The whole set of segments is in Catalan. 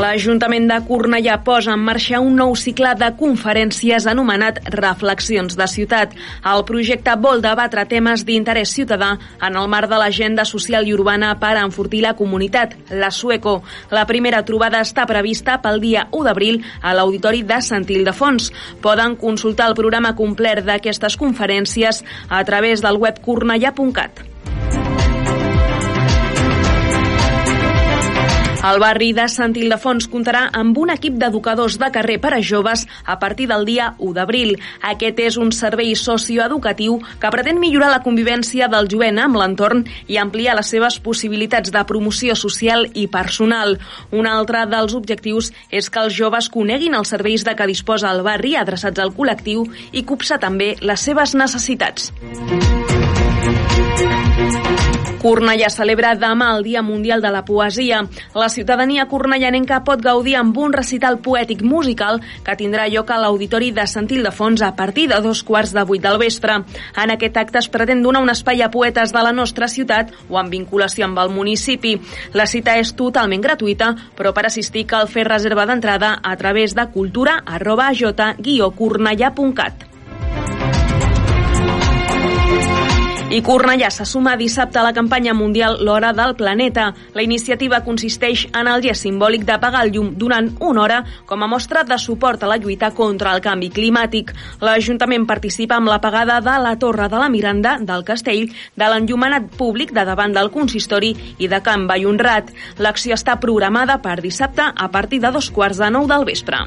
L'Ajuntament de Cornellà posa en marxa un nou cicle de conferències anomenat Reflexions de Ciutat. El projecte vol debatre temes d'interès ciutadà en el marc de l'agenda social i urbana per enfortir la comunitat, la Sueco. La primera trobada està prevista pel dia 1 d'abril a l'Auditori de Sant Ildefons. Poden consultar el programa complet d'aquestes conferències a través del web cornellà.cat. El barri de Sant Ildefons comptarà amb un equip d'educadors de carrer per a joves a partir del dia 1 d'abril. Aquest és un servei socioeducatiu que pretén millorar la convivència del jovent amb l'entorn i ampliar les seves possibilitats de promoció social i personal. Un altre dels objectius és que els joves coneguin els serveis de què disposa el barri adreçats al col·lectiu i copsar també les seves necessitats. Cornellà celebra demà el Dia Mundial de la Poesia. La ciutadania cornellanenca pot gaudir amb un recital poètic musical que tindrà lloc a l'Auditori de Sant Ildefons a partir de dos quarts de vuit del vespre. En aquest acte es pretén donar un espai a poetes de la nostra ciutat o en vinculació amb el municipi. La cita és totalment gratuïta, però per assistir cal fer reserva d'entrada a través de cultura arroba j-cornellà.cat. I Cornellà se suma dissabte a la campanya mundial L'Hora del Planeta. La iniciativa consisteix en el gest simbòlic d'apagar el llum durant una hora com a mostra de suport a la lluita contra el canvi climàtic. L'Ajuntament participa amb l'apagada de la Torre de la Miranda, del Castell, de l'enllumenat públic de davant del consistori i de Can Vallhonrat. L'acció està programada per dissabte a partir de dos quarts de nou del vespre.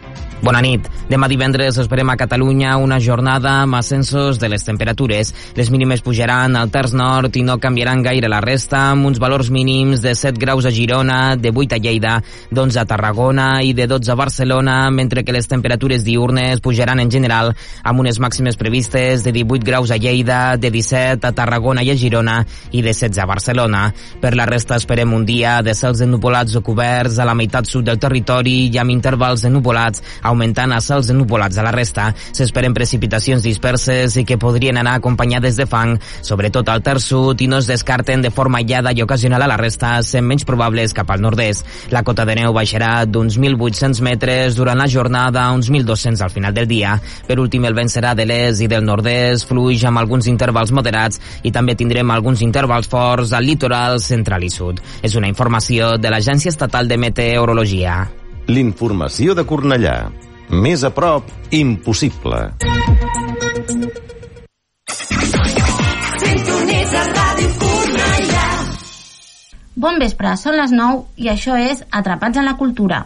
Bona nit. Demà divendres esperem a Catalunya una jornada amb ascensos de les temperatures. Les mínimes pujaran al terç nord i no canviaran gaire la resta, amb uns valors mínims de 7 graus a Girona, de 8 a Lleida, d'11 a Tarragona i de 12 a Barcelona, mentre que les temperatures diurnes pujaran en general amb unes màximes previstes de 18 graus a Lleida, de 17 a Tarragona i a Girona i de 16 a Barcelona. Per la resta esperem un dia de cels ennupolats o coberts a la meitat sud del territori i amb intervals ennupolats augmentant a cels ennupolats a la resta. S'esperen precipitacions disperses i que podrien anar acompanyades de fang, sobretot al terç sud, i no es descarten de forma aïllada i ocasional a la resta, sent menys probables cap al nord-est. La cota de neu baixarà d'uns 1.800 metres durant la jornada a uns 1.200 al final del dia. Per últim, el vent serà de l'est i del nord-est, fluix amb alguns intervals moderats i també tindrem alguns intervals forts al litoral central i sud. És una informació de l'Agència Estatal de Meteorologia. L'informació de Cornellà. Més a prop, impossible. Bon vespre, són les 9 i això és Atrapats en la Cultura.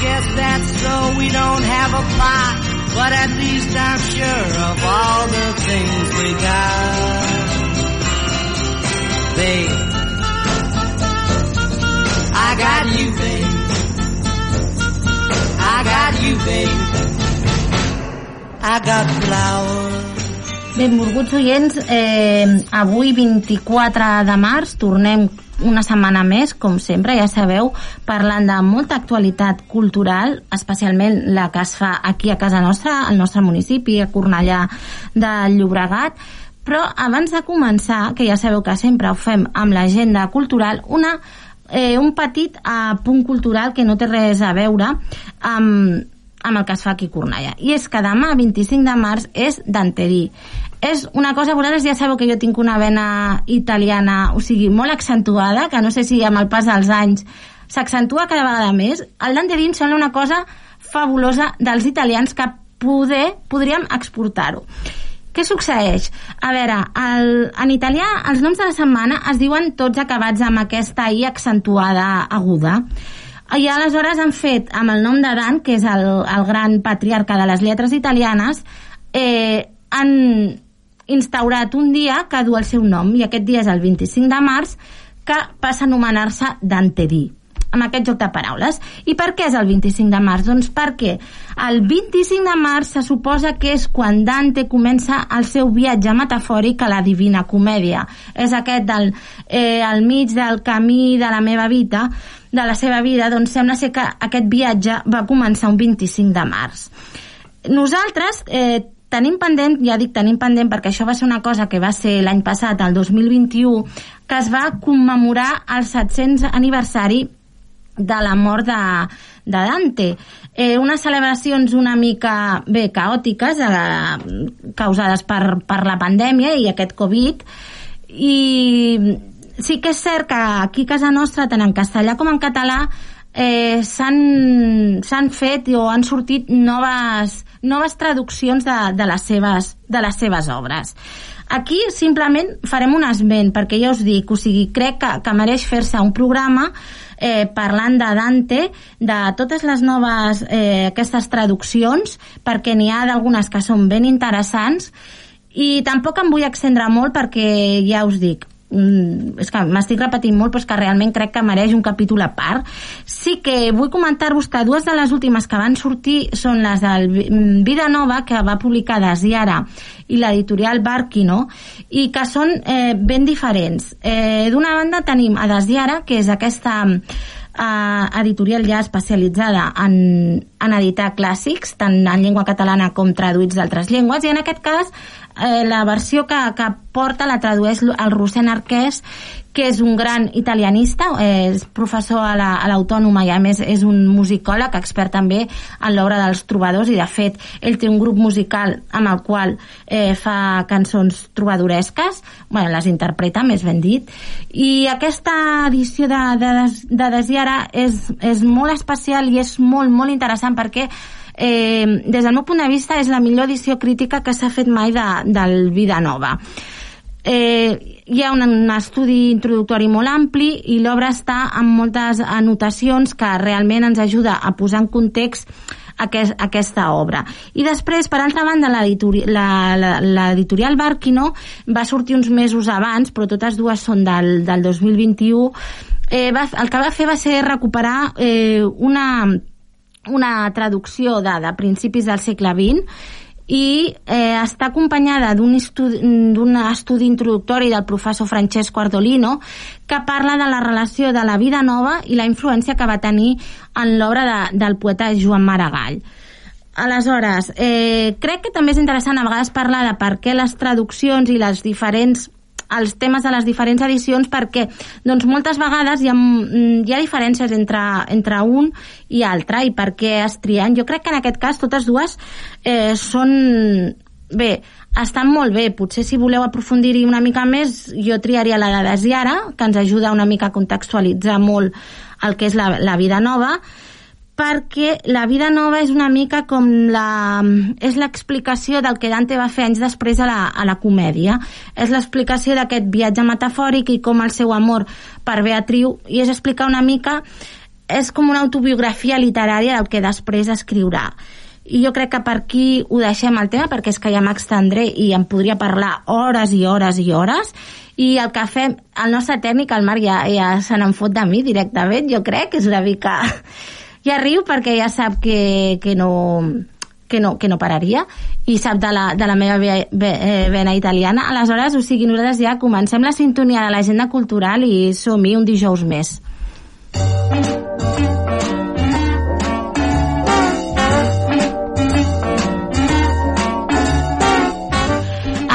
Guess that's so we don't have a plot, but at least I'm sure of all the things we got. Babe, I got you, babe. I got you, babe. I got flowers. Benvolguts oients, eh, avui 24 de març tornem una setmana més, com sempre, ja sabeu, parlant de molta actualitat cultural, especialment la que es fa aquí a casa nostra, al nostre municipi, a Cornellà de Llobregat, però abans de començar, que ja sabeu que sempre ho fem amb l'agenda cultural, una, eh, un petit eh, punt cultural que no té res a veure amb, amb el que es fa aquí a Cornellà. I és que demà, 25 de març, és Dantedí. És una cosa, vosaltres ja sabeu que jo tinc una vena italiana, o sigui, molt accentuada, que no sé si amb el pas dels anys s'accentua cada vegada més. El Dantedí em sembla una cosa fabulosa dels italians que poder, podríem exportar-ho. Què succeeix? A veure, el, en italià els noms de la setmana es diuen tots acabats amb aquesta i accentuada aguda. I aleshores han fet, amb el nom de Dan, que és el, el gran patriarca de les lletres italianes, eh, han instaurat un dia que du el seu nom, i aquest dia és el 25 de març, que passa a anomenar-se Dantedí amb aquest joc de paraules. I per què és el 25 de març? Doncs perquè el 25 de març se suposa que és quan Dante comença el seu viatge metafòric a la Divina Comèdia. És aquest del, eh, al mig del camí de la meva vida, de la seva vida, doncs sembla ser que aquest viatge va començar un 25 de març. Nosaltres eh, tenim pendent, ja dic tenim pendent perquè això va ser una cosa que va ser l'any passat, el 2021, que es va commemorar el 700 aniversari de la mort de, de Dante. Eh, unes celebracions una mica bé caòtiques eh, causades per, per la pandèmia i aquest Covid i sí que és cert que aquí a casa nostra, tant en castellà com en català, eh, s'han fet o han sortit noves, noves traduccions de, de, les seves, de les seves obres. Aquí simplement farem un esment, perquè ja us dic, o sigui, crec que, que mereix fer-se un programa eh, parlant de Dante, de totes les noves eh, aquestes traduccions, perquè n'hi ha d'algunes que són ben interessants, i tampoc em vull extendre molt perquè ja us dic, mm, és que m'estic repetint molt però és que realment crec que mereix un capítol a part. Sí que vull comentar-vos que dues de les últimes que van sortir són les del mm, Vida Nova que va publicar Desiara i l'editorial Barquino i que són eh, ben diferents. Eh, d'una banda tenim a Desiara que és aquesta eh, editorial ja especialitzada en, en editar clàssics, tant en llengua catalana com traduïts d'altres llengües, i en aquest cas eh, la versió que, que porta la tradueix el Rossent Arquès que és un gran italianista, és professor a l'Autònoma la, i a més és un musicòleg expert també en l'obra dels trobadors i de fet ell té un grup musical amb el qual eh, fa cançons trobadoresques, bueno, les interpreta més ben dit, i aquesta edició de, de, de Desiara és, és molt especial i és molt, molt interessant perquè eh, des del meu punt de vista és la millor edició crítica que s'ha fet mai de, del Vida Nova eh, hi ha un, un estudi introductori molt ampli i l'obra està amb moltes anotacions que realment ens ajuda a posar en context aquest, aquesta obra. I després, per altra banda, l'editorial Barquino va sortir uns mesos abans, però totes dues són del, del 2021, eh, va, el que va fer va ser recuperar eh, una, una traducció de, de principis del segle XX i eh, està acompanyada d'un estudi, estudi introductori del professor Francesco Ardolino que parla de la relació de la vida nova i la influència que va tenir en l'obra de, del poeta Joan Maragall. Aleshores, eh, crec que també és interessant a vegades parlar de per què les traduccions i les diferents els temes de les diferents edicions perquè doncs, moltes vegades hi ha, mm, hi ha diferències entre, entre un i altre i per què es trien. Jo crec que en aquest cas totes dues eh, són... Bé, estan molt bé. Potser si voleu aprofundir-hi una mica més, jo triaria la de Desiara, que ens ajuda una mica a contextualitzar molt el que és la, la vida nova, perquè la vida nova és una mica com la... és l'explicació del que Dante va fer anys després a la, a la comèdia. És l'explicació d'aquest viatge metafòric i com el seu amor per Beatriu, i és explicar una mica... és com una autobiografia literària del que després escriurà. I jo crec que per aquí ho deixem el tema, perquè és que ja m'extendré i em podria parlar hores i hores i hores, i el que fem, el nostre tècnic, el Marc, ja, ja se n'en fot de mi directament, jo crec, que és una mica ja riu perquè ja sap que, que no que no, que no pararia i sap de la, de la meva ve, ve, eh, vena italiana. Aleshores, o sigui, nosaltres ja comencem la sintonia de l'agenda cultural i som-hi un dijous més.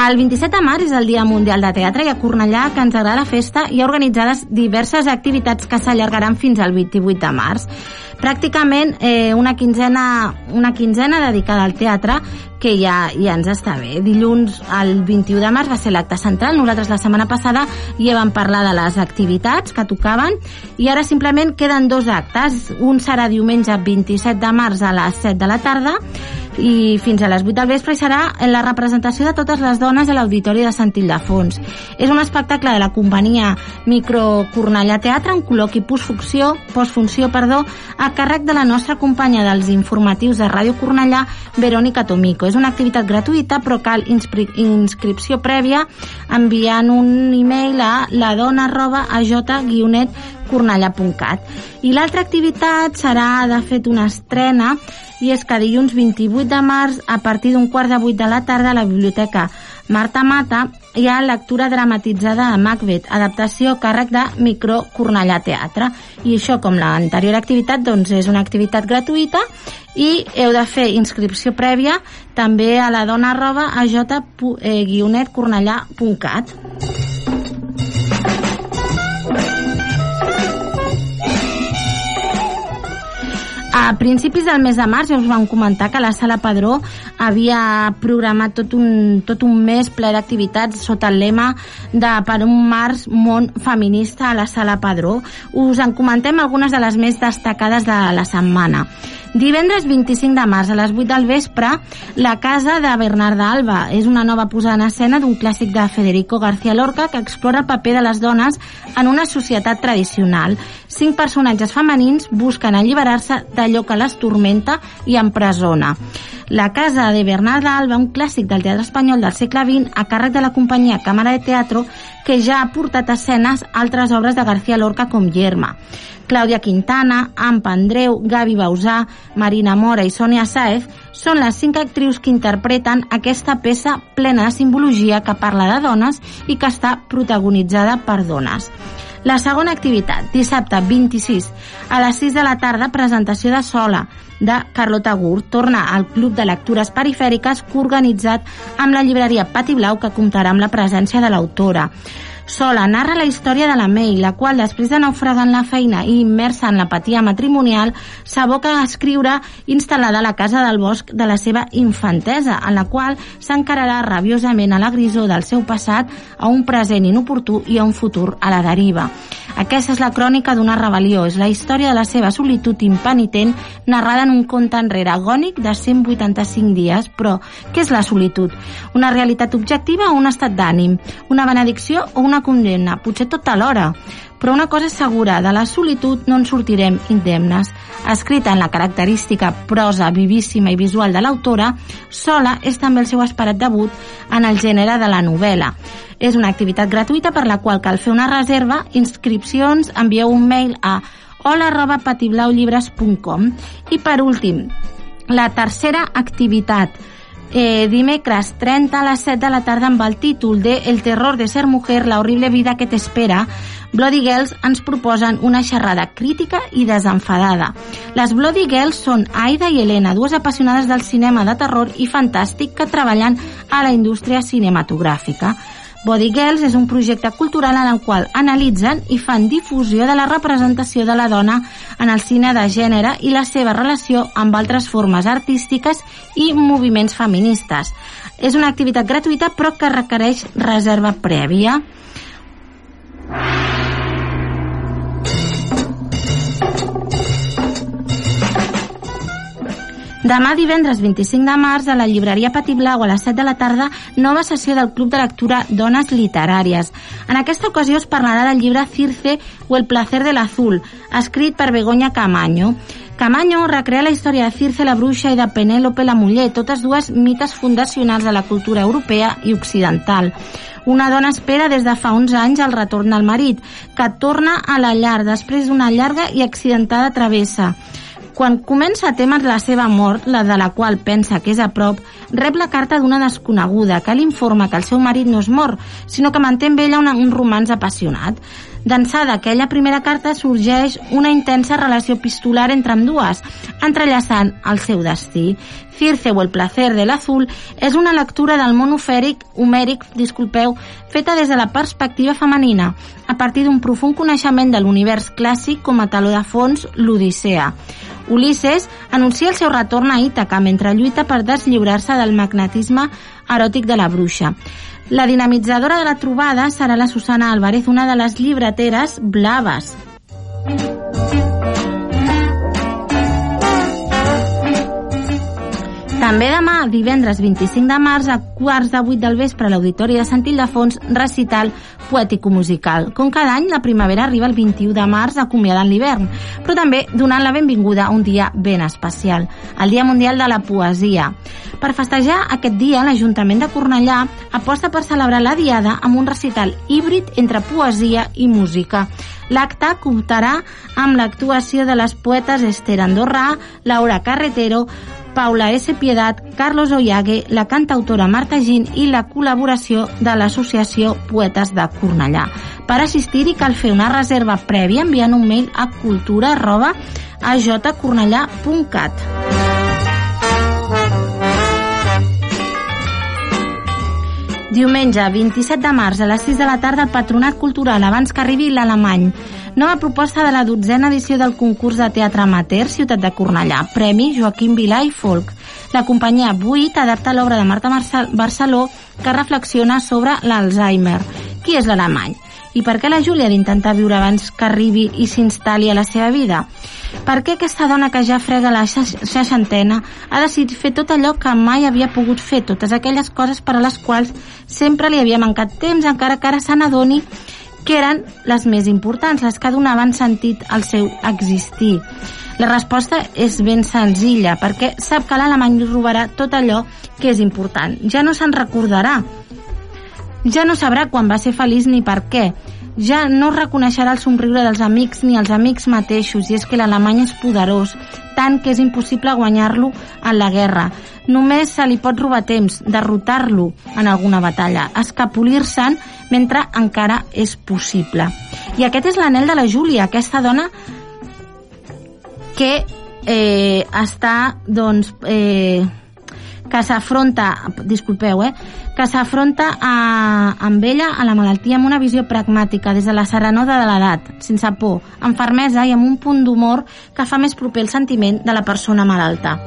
El 27 de març és el Dia Mundial de Teatre i a Cornellà, que ens agrada la festa, hi ha organitzades diverses activitats que s'allargaran fins al 28 de març. Pràcticament eh, una, quinzena, una quinzena dedicada al teatre que ja, ja ens està bé. Dilluns, el 21 de març, va ser l'acte central. Nosaltres la setmana passada ja vam parlar de les activitats que tocaven i ara simplement queden dos actes. Un serà diumenge 27 de març a les 7 de la tarda i fins a les 8 del vespre serà la representació de totes les dones a l'Auditori de Sant Ildefons. És un espectacle de la companyia Micro Cornellà Teatre, un col·loqui postfunció, postfunció perdó, a càrrec de la nostra companya dels informatius de Ràdio Cornellà, Verònica Tomico. És una activitat gratuïta, però cal inscripció prèvia enviant un e-mail a ladona arroba a cornellà.cat. I l'altra activitat serà, de fet, una estrena, i és que dilluns 28 de març, a partir d'un quart de vuit de la tarda, a la Biblioteca Marta Mata, hi ha lectura dramatitzada de Macbeth, adaptació càrrec de Micro Cornellà Teatre. I això, com l'anterior activitat, doncs és una activitat gratuïta i heu de fer inscripció prèvia també a la dona arroba a j-cornellà.cat. A principis del mes de març ja us vam comentar que la Sala Padró havia programat tot un, tot un mes ple d'activitats sota el lema de per un març món feminista a la Sala Padró. Us en comentem algunes de les més destacades de la setmana. Divendres 25 de març a les 8 del vespre, La casa de Bernarda Alba és una nova posada en escena d'un clàssic de Federico García Lorca que explora el paper de les dones en una societat tradicional. Cinc personatges femenins busquen alliberar-se d'allò que les tormenta i empresona. La casa de Bernarda Alba, un clàssic del teatre espanyol del segle XX, a càrrec de la companyia Càmera de Teatro, que ja ha portat a escenes altres obres de García Lorca com Yerma. Clàudia Quintana, Ampa Andreu, Gavi Bausà, Marina Mora i Sònia Saez són les cinc actrius que interpreten aquesta peça plena de simbologia que parla de dones i que està protagonitzada per dones. La segona activitat, dissabte 26, a les 6 de la tarda, presentació de Sola, de Carlota Gurt. Torna al Club de Lectures Perifèriques coorganitzat amb la llibreria Pati Blau que comptarà amb la presència de l'autora. Sola narra la història de la May, la qual, després de naufragar en la feina i immersa en l'apatia matrimonial, s'aboca a escriure instal·lada a la casa del bosc de la seva infantesa, en la qual s'encararà rabiosament a la grisó del seu passat, a un present inoportú i a un futur a la deriva. Aquesta és la crònica d'una rebel·lió, és la història de la seva solitud impenitent narrada en un conte enrere agònic de 185 dies, però què és la solitud? Una realitat objectiva o un estat d'ànim? Una benedicció o una condemna? Potser tot alhora. Però una cosa és segura, de la solitud no en sortirem indemnes. Escrita en la característica prosa vivíssima i visual de l'autora, sola és també el seu esperat debut en el gènere de la novel·la. És una activitat gratuïta per la qual cal fer una reserva, inscripcions, envieu un mail a hola arroba patiblaulibres.com i per últim, la tercera activitat eh, dimecres 30 a les 7 de la tarda amb el títol de El terror de ser mujer, la horrible vida que t'espera, Bloody Girls ens proposen una xerrada crítica i desenfadada. Les Bloody Girls són Aida i Helena, dues apassionades del cinema de terror i fantàstic que treballen a la indústria cinematogràfica. Body Girls és un projecte cultural en el qual analitzen i fan difusió de la representació de la dona en el cine de gènere i la seva relació amb altres formes artístiques i moviments feministes. És una activitat gratuïta però que requereix reserva prèvia. Demà divendres 25 de març a la llibreria Patí Blau a les 7 de la tarda nova sessió del Club de Lectura Dones Literàries. En aquesta ocasió es parlarà del llibre Circe o El placer del azul, escrit per Begoña Camaño. Camaño recrea la història de Circe la bruixa i de Penélope la muller, totes dues mites fundacionals de la cultura europea i occidental. Una dona espera des de fa uns anys el retorn del marit, que torna a la llar després d'una llarga i accidentada travessa Quan comença a temer la seva mort, la de la qual pensa que és a prop, rep la carta d'una desconeguda que l'informa que el seu marit no és mort, sinó que manté amb ella un romans apassionat. D'ençà d'aquella primera carta sorgeix una intensa relació epistolar entre amb dues, entrellaçant el seu destí. Circe o el placer de l'azul és una lectura del món ofèric, homèric, disculpeu, feta des de la perspectiva femenina, a partir d'un profund coneixement de l'univers clàssic com a taló de fons l'Odissea. Ulisses anuncia el seu retorn a Ítaca mentre lluita per deslliurar-se del magnetisme eròtic de la bruixa. La dinamitzadora de la trobada serà la Susana Álvarez, una de les llibreteres blaves. També demà, divendres 25 de març, a quarts de vuit del vespre, a l'Auditori de Sant Ildefons, recital poètico-musical. Com cada any, la primavera arriba el 21 de març acomiadant l'hivern, però també donant la benvinguda a un dia ben especial, el Dia Mundial de la Poesia. Per festejar aquest dia, l'Ajuntament de Cornellà aposta per celebrar la Diada amb un recital híbrid entre poesia i música. L'acte comptarà amb l'actuació de les poetes Esther Andorrà, Laura Carretero, Paula S. Piedat, Carlos Oyague, la cantautora Marta Gin i la col·laboració de l'Associació Poetes de Cornellà. Per assistir-hi cal fer una reserva prèvia enviant un mail a cultura arroba ajcornellà.cat. Diumenge 27 de març a les 6 de la tarda el Patronat Cultural abans que arribi l'alemany. Nova proposta de la dotzena edició del concurs de teatre amateur Ciutat de Cornellà. Premi Joaquim Vilà i Folk. La companyia Buit adapta l'obra de Marta Barceló que reflexiona sobre l'Alzheimer. Qui és l'alemany? I per què la Júlia d'intentar viure abans que arribi i s'instal·li a la seva vida? Per què aquesta dona que ja frega la seixantena ha decidit fer tot allò que mai havia pogut fer, totes aquelles coses per a les quals sempre li havia mancat temps, encara que ara se n'adoni que eren les més importants, les que donaven sentit al seu existir. La resposta és ben senzilla, perquè sap que l'alemany robarà tot allò que és important. Ja no se'n recordarà, ja no sabrà quan va ser feliç ni per què. Ja no reconeixerà el somriure dels amics ni els amics mateixos, i és que l'alemany és poderós, tant que és impossible guanyar-lo en la guerra. Només se li pot robar temps, derrotar-lo en alguna batalla, escapolir-se'n mentre encara és possible. I aquest és l'anel de la Júlia, aquesta dona que eh, està, doncs, eh, que s'afronta, disculpeu, eh, que s'afronta amb ella a la malaltia amb una visió pragmàtica des de la serenor de l'edat, sense por, amb fermesa i amb un punt d'humor que fa més proper el sentiment de la persona malalta.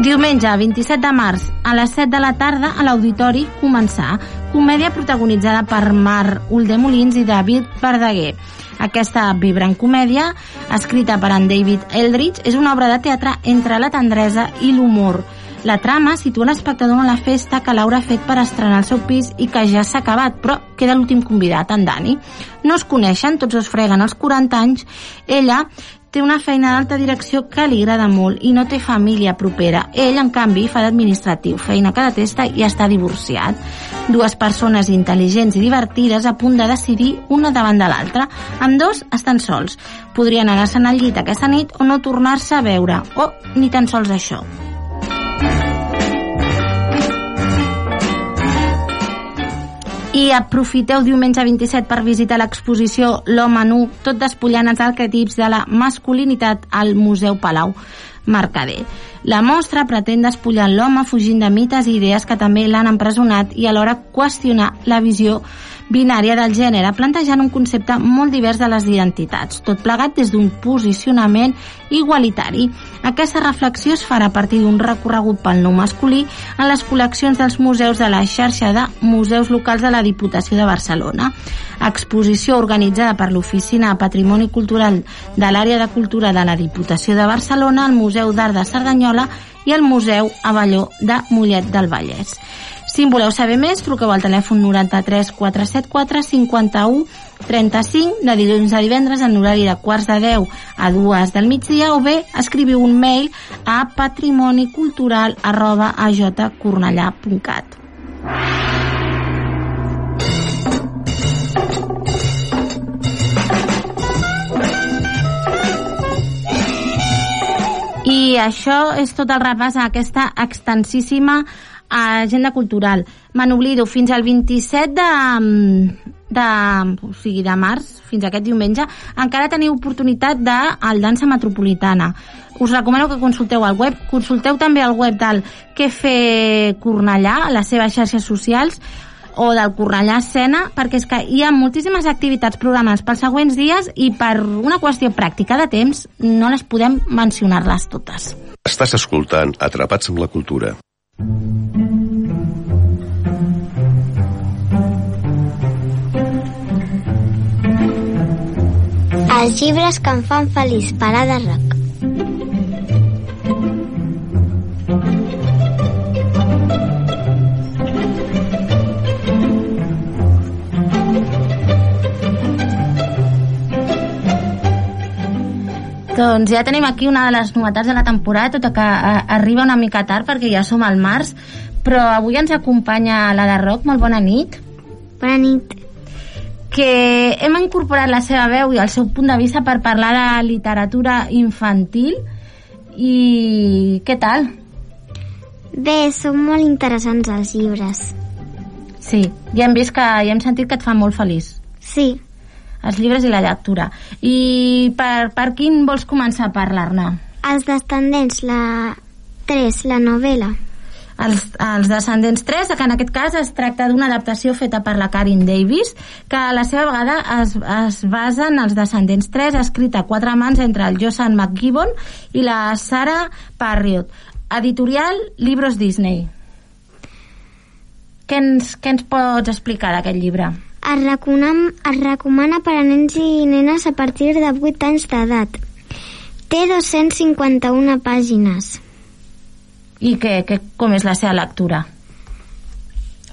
Diumenge, 27 de març, a les 7 de la tarda, a l'Auditori Començar, comèdia protagonitzada per Mar Uldemolins i David Verdaguer. Aquesta vibrant comèdia, escrita per en David Eldridge, és una obra de teatre entre la tendresa i l'humor. La trama situa l'espectador en la festa que Laura ha fet per estrenar el seu pis i que ja s'ha acabat, però queda l'últim convidat, en Dani. No es coneixen, tots es freguen als 40 anys. Ella té una feina d'alta direcció que li agrada molt i no té família propera. Ell, en canvi, fa d'administratiu, feina que detesta i està divorciat. Dues persones intel·ligents i divertides a punt de decidir una davant de l'altra. Amb dos estan sols. Podrien anar-se'n al llit aquesta nit o no tornar-se a veure, o ni tan sols això. I aprofiteu diumenge 27 per visitar l'exposició L'home nu, tot despullant els arquetips de la masculinitat al Museu Palau Mercader. La mostra pretén despullar l'home fugint de mites i idees que també l'han empresonat i alhora qüestionar la visió binària del gènere, plantejant un concepte molt divers de les identitats, tot plegat des d'un posicionament igualitari. Aquesta reflexió es farà a partir d'un recorregut pel nou masculí en les col·leccions dels museus de la xarxa de museus locals de la Diputació de Barcelona. Exposició organitzada per l'Oficina de Patrimoni Cultural de l'Àrea de Cultura de la Diputació de Barcelona, el Museu d'Art de Cerdanyola i el Museu Avelló de Mollet del Vallès. Si en voleu saber més, truqueu al telèfon 93 474 51 35 de dilluns a divendres en horari de quarts de 10 a 2 del migdia o bé escriviu un mail a patrimonicultural arroba ajcornellà.cat. I això és tot el repàs a aquesta extensíssima agenda cultural. Me n'oblido, fins al 27 de, de, o sigui, de març, fins aquest diumenge, encara teniu oportunitat de al Dansa Metropolitana. Us recomano que consulteu el web, consulteu també el web del Què fer Cornellà, a les seves xarxes socials, o del Cornellà Escena, perquè és que hi ha moltíssimes activitats programades pels següents dies i per una qüestió pràctica de temps no les podem mencionar-les totes. Estàs escoltant Atrapats amb la Cultura. Els llibres que em fan feliç, parada rock. Doncs ja tenim aquí una de les novetats de la temporada, tot i que eh, arriba una mica tard perquè ja som al març, però avui ens acompanya la de Roc, molt bona nit. Bona nit. Que hem incorporat la seva veu i el seu punt de vista per parlar de literatura infantil i què tal? Bé, són molt interessants els llibres. Sí, ja hem vist que ja hem sentit que et fa molt feliç Sí, els llibres i la lectura. I per, per quin vols començar a parlar-ne? els descendents, la 3, la novel·la. Els, els Descendents 3, que en aquest cas es tracta d'una adaptació feta per la Karin Davis, que a la seva vegada es, es basa en els Descendents 3, escrita a quatre mans entre el Josan McGibbon i la Sarah Parriott. Editorial Libros Disney. Què ens, què ens pots explicar d'aquest llibre? Es recomana, es recomana per a nens i nenes a partir de 8 anys d'edat. Té 251 pàgines. I què, què, com és la seva lectura?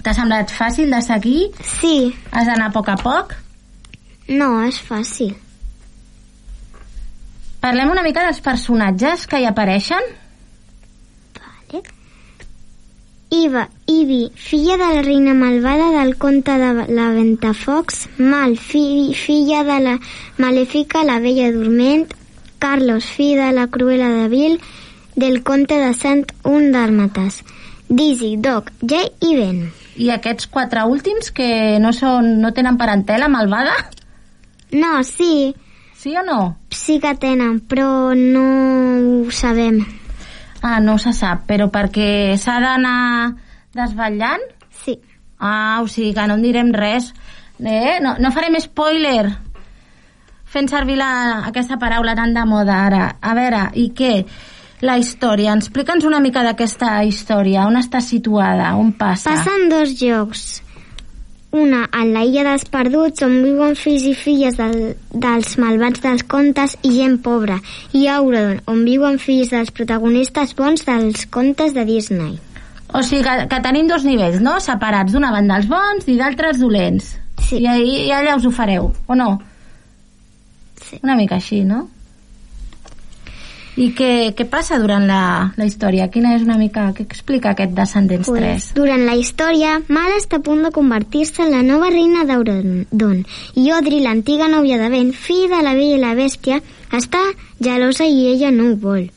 T'ha semblat fàcil de seguir? Sí, Has d'anar a poc a poc? no, és fàcil. Parlem una mica dels personatges que hi apareixen. Vale. Iva, Ivi, filla de la reina malvada del conte de la Ventafocs, Mal, fi, filla de la malèfica la vella dorment, Carlos, fill de la cruela de Vil, del conte de Sant Un Dàlmates, Dizzy, Doc, Jay i Ben. I aquests quatre últims que no, són, no tenen parentela malvada? No, sí, Sí o no? sí que tenen, però no ho sabem. Ah, no se sap, però perquè s'ha d'anar desvetllant? Sí. Ah, o sigui que no en direm res. Eh? No, no farem spoiler fent servir la, aquesta paraula tan de moda ara. A veure, i què? La història. Explica'ns una mica d'aquesta història. On està situada? On passa? Passa en dos llocs. Una, en la illa dels perduts, on viuen fills i filles del, dels malvats dels contes i gent pobra. I Aurodon, on viuen fills dels protagonistes bons dels contes de Disney. O sigui que, que tenim dos nivells, no? Separats. D'una banda els bons i d'altres dolents. Sí. I, ahí, I allà us ho fareu, o no? Sí. Una mica així, no? I què, què passa durant la, la història? Quina és una mica... Què explica aquest Descendents 3? Pues, durant la història, Mal està a punt de convertir-se en la nova reina d'Aurodon i Audrey, l'antiga nòvia de Ben, fill de la Bella i la Bèstia, està gelosa i ella no ho vol.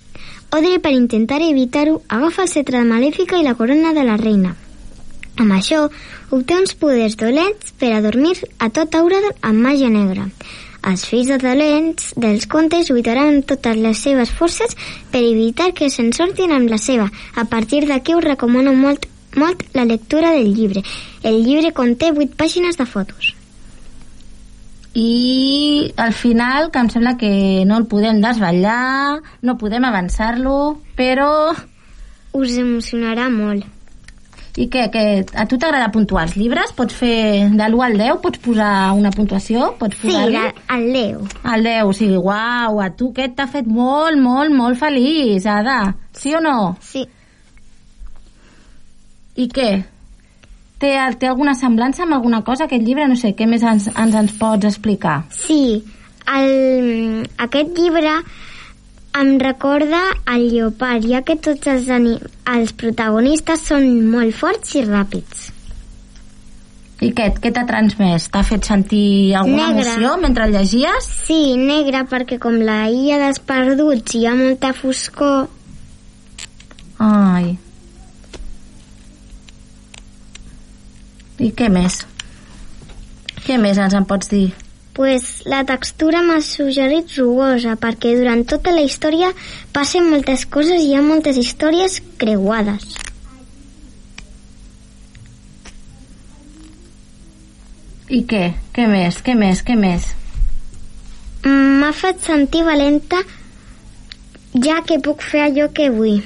Audrey, per intentar evitar-ho, agafa el cetre de Malèfica i la corona de la reina. Amb això, obté uns poders dolents per a dormir a tot Aurodon amb màgia negra. Els fills de talents dels contes lluitaran totes les seves forces per evitar que se'n sortin amb la seva. A partir d'aquí us recomano molt, molt la lectura del llibre. El llibre conté 8 pàgines de fotos. I al final, que em sembla que no el podem desvetllar, no podem avançar-lo, però... Us emocionarà molt. I què, que a tu t'agrada puntuar els llibres? Pots fer de l'1 al 10? Pots posar una puntuació? Pots Sí, posar-li? la, el Leo. El 10, o sigui, uau, a tu aquest t'ha fet molt, molt, molt feliç, Ada. Sí o no? Sí. I què? Té, té alguna semblança amb alguna cosa aquest llibre? No sé, què més ens, ens, ens pots explicar? Sí, el, aquest llibre em recorda el lleopard, ja que tots els, els protagonistes són molt forts i ràpids. I què, què t'ha transmès? T'ha fet sentir alguna Negre. emoció mentre el llegies? Sí, negre, perquè com la illa dels perduts hi ha molta foscor, Ai. I què més? Què més ens en pots dir? Pues la textura m'ha suggerit rugosa, perquè durant tota la història passen moltes coses i hi ha moltes històries creuades. I què? Què més? Què més? Què més? Mm, M'ha fet sentir valenta ja que puc fer allò que vull.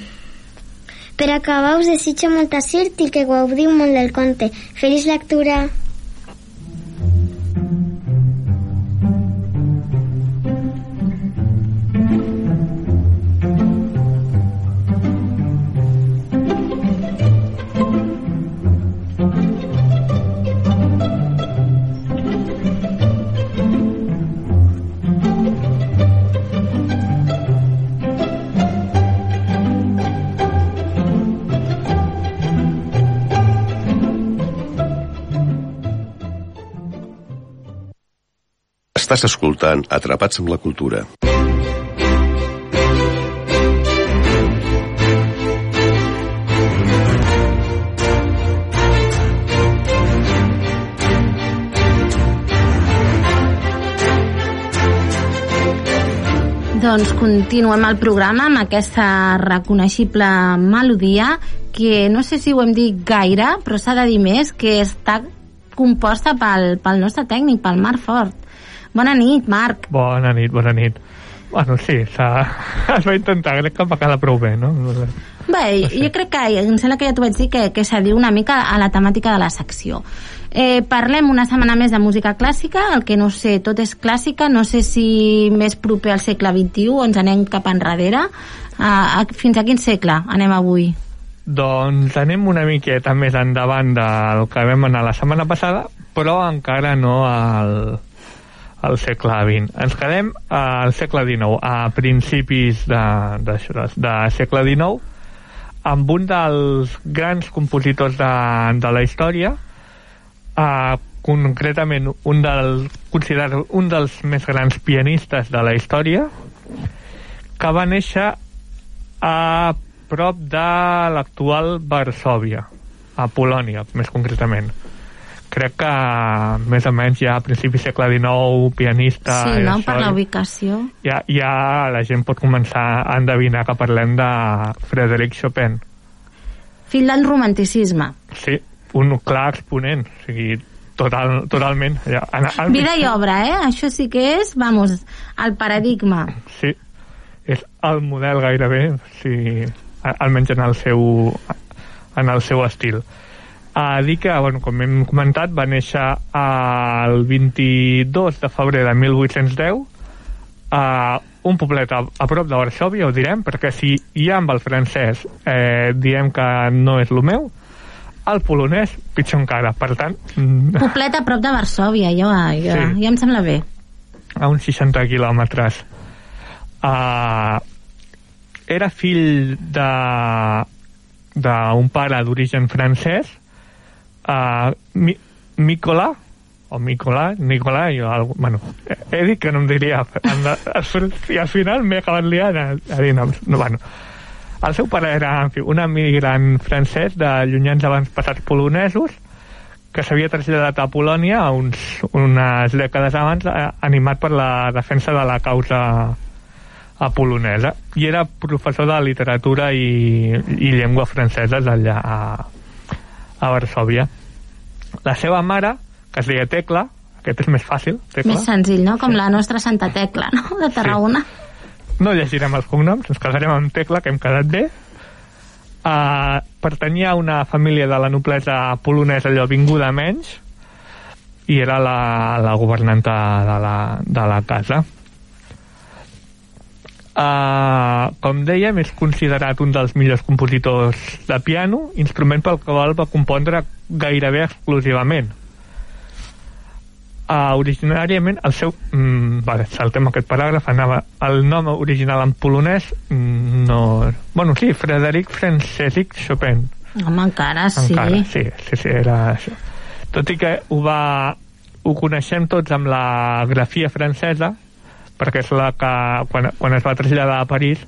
Per acabar us desitjo molta sort i que gaudiu molt del conte. Feliç lectura! Estàs escoltant Atrapats amb la Cultura. Doncs continuem el programa amb aquesta reconeixible melodia que no sé si ho hem dit gaire, però s'ha de dir més, que està composta pel, pel nostre tècnic, pel Marc Fort. Bona nit, Marc. Bona nit, bona nit. Bueno, sí, es va intentar, crec que va quedar prou bé, no? Bé, jo crec que, em sembla que ja t'ho vaig dir, que, que s'adiu una mica a la temàtica de la secció. Eh, parlem una setmana més de música clàssica, el que no sé, tot és clàssica, no sé si més proper al segle XXI o ens anem cap enrere. Uh, a, fins a quin segle anem avui? Doncs anem una miqueta més endavant del que vam anar la setmana passada, però encara no al, al segle XX. Ens quedem al segle XIX, a principis de, de, de, de segle XIX, amb un dels grans compositors de, de la història, uh, concretament un del, considerat un dels més grans pianistes de la història, que va néixer a prop de l'actual Varsòvia, a Polònia, més concretament. Crec que més o menys ja a principi segle XIX, pianista... sí, no?, això, per la ubicació. ja, ja la gent pot començar a endevinar que parlem de Frederic Chopin. Fill del romanticisme. Sí, un clar exponent, o sigui, total, totalment. Ja, en, en, Vida i obra, eh? Això sí que és, vamos, el paradigma. Sí, és el model gairebé, sí, almenys en el seu, en el seu estil. A dir que, bueno, com hem comentat, va néixer el 22 de febrer de 1810 a un poblet a, a prop de Varsòvia, ho direm, perquè si ja amb el francès eh, diem que no és el meu, el polonès, pitjor encara. Per tant, Poblet a prop de Varsòvia, jo, jo, Sí. ja em sembla bé. a uns 60 quilòmetres. Uh, era fill de d'un pare d'origen francès, uh, Mi, Nicola, o Nicolà, Nicolà, jo, algo, bueno, he, dit que no em diria, i al final m'he acabat liant a, a dir noms. No, bueno, el seu pare era en fi, un emigrant francès de llunyans avantpassats polonesos que s'havia traslladat a Polònia uns, unes dècades abans eh, animat per la defensa de la causa a polonesa i era professor de literatura i, i llengua francesa allà a, a Varsòvia la seva mare que es deia Tecla aquest és més fàcil, Tecla Més senzill, no? Com la nostra Santa Tecla, no? De Tarragona. no llegirem els cognoms, ens quedarem amb Tecla, que hem quedat bé. Uh, pertanyia a una família de la noblesa polonesa allò vinguda menys i era la, la governanta de la, de la casa. Uh, com dèiem, és considerat un dels millors compositors de piano, instrument pel qual va compondre gairebé exclusivament. Uh, originàriament el seu mm, vale, saltem aquest paràgraf anava, el nom original en polonès mm, no... bueno sí, Frederic Francesic Chopin Home, encara sí. encara, sí, sí, sí, era això tot i que ho va ho coneixem tots amb la grafia francesa perquè és la que quan, quan es va traslladar a París